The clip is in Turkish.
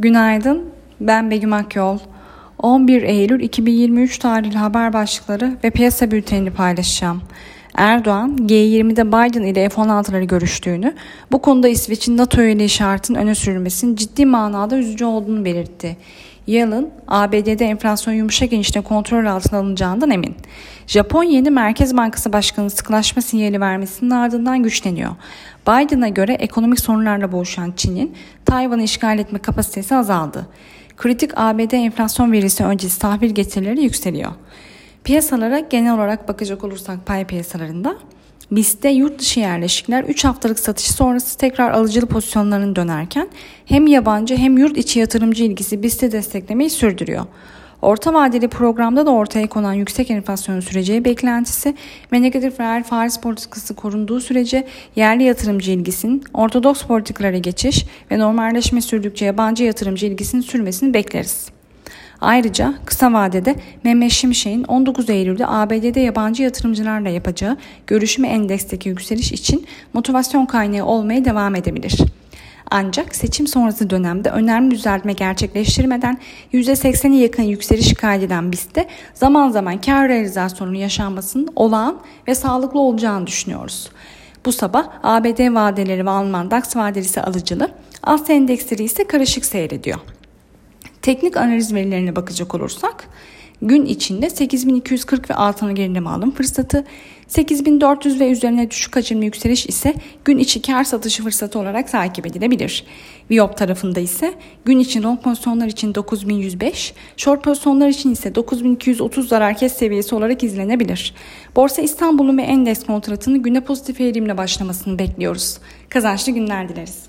Günaydın, ben Begüm Akyol. 11 Eylül 2023 tarihli haber başlıkları ve piyasa bültenini paylaşacağım. Erdoğan, G20'de Biden ile F-16'ları görüştüğünü, bu konuda İsveç'in NATO üyeliği şartının öne sürülmesinin ciddi manada üzücü olduğunu belirtti. Yalın, ABD'de enflasyon yumuşak inişte kontrol altına alınacağından emin. Japon yeni Merkez Bankası Başkanı sıkılaşma sinyali vermesinin ardından güçleniyor. Biden'a göre ekonomik sorunlarla boğuşan Çin'in Tayvan'ı işgal etme kapasitesi azaldı. Kritik ABD enflasyon verisi öncesi tahvil getirileri yükseliyor. Piyasalara genel olarak bakacak olursak pay piyasalarında BIST'te yurt dışı yerleşikler 3 haftalık satış sonrası tekrar alıcılı pozisyonlarını dönerken hem yabancı hem yurt içi yatırımcı ilgisi BIST'i desteklemeyi sürdürüyor. Orta vadeli programda da ortaya konan yüksek enflasyon süreceği beklentisi ve negatif reel faiz politikası korunduğu sürece yerli yatırımcı ilgisinin ortodoks politikalara geçiş ve normalleşme sürdükçe yabancı yatırımcı ilgisinin sürmesini bekleriz. Ayrıca kısa vadede Mehmet Şimşek'in 19 Eylül'de ABD'de yabancı yatırımcılarla yapacağı görüşme endeksteki yükseliş için motivasyon kaynağı olmaya devam edebilir. Ancak seçim sonrası dönemde önemli düzeltme gerçekleştirmeden %80'e yakın yükseliş kaydeden BIST'te zaman zaman kar realizasyonunun yaşanmasının olağan ve sağlıklı olacağını düşünüyoruz. Bu sabah ABD vadeleri ve Alman DAX vadelisi alıcılı, Asya endeksleri ise karışık seyrediyor. Teknik analiz verilerine bakacak olursak gün içinde 8240 ve altına gerileme alım fırsatı, 8400 ve üzerine düşük hacimli yükseliş ise gün içi kar satışı fırsatı olarak takip edilebilir. Viyop tarafında ise gün için long pozisyonlar için 9105, short pozisyonlar için ise 9230 zarar kes seviyesi olarak izlenebilir. Borsa İstanbul'un ve endeks kontratını güne pozitif eğilimle başlamasını bekliyoruz. Kazançlı günler dileriz.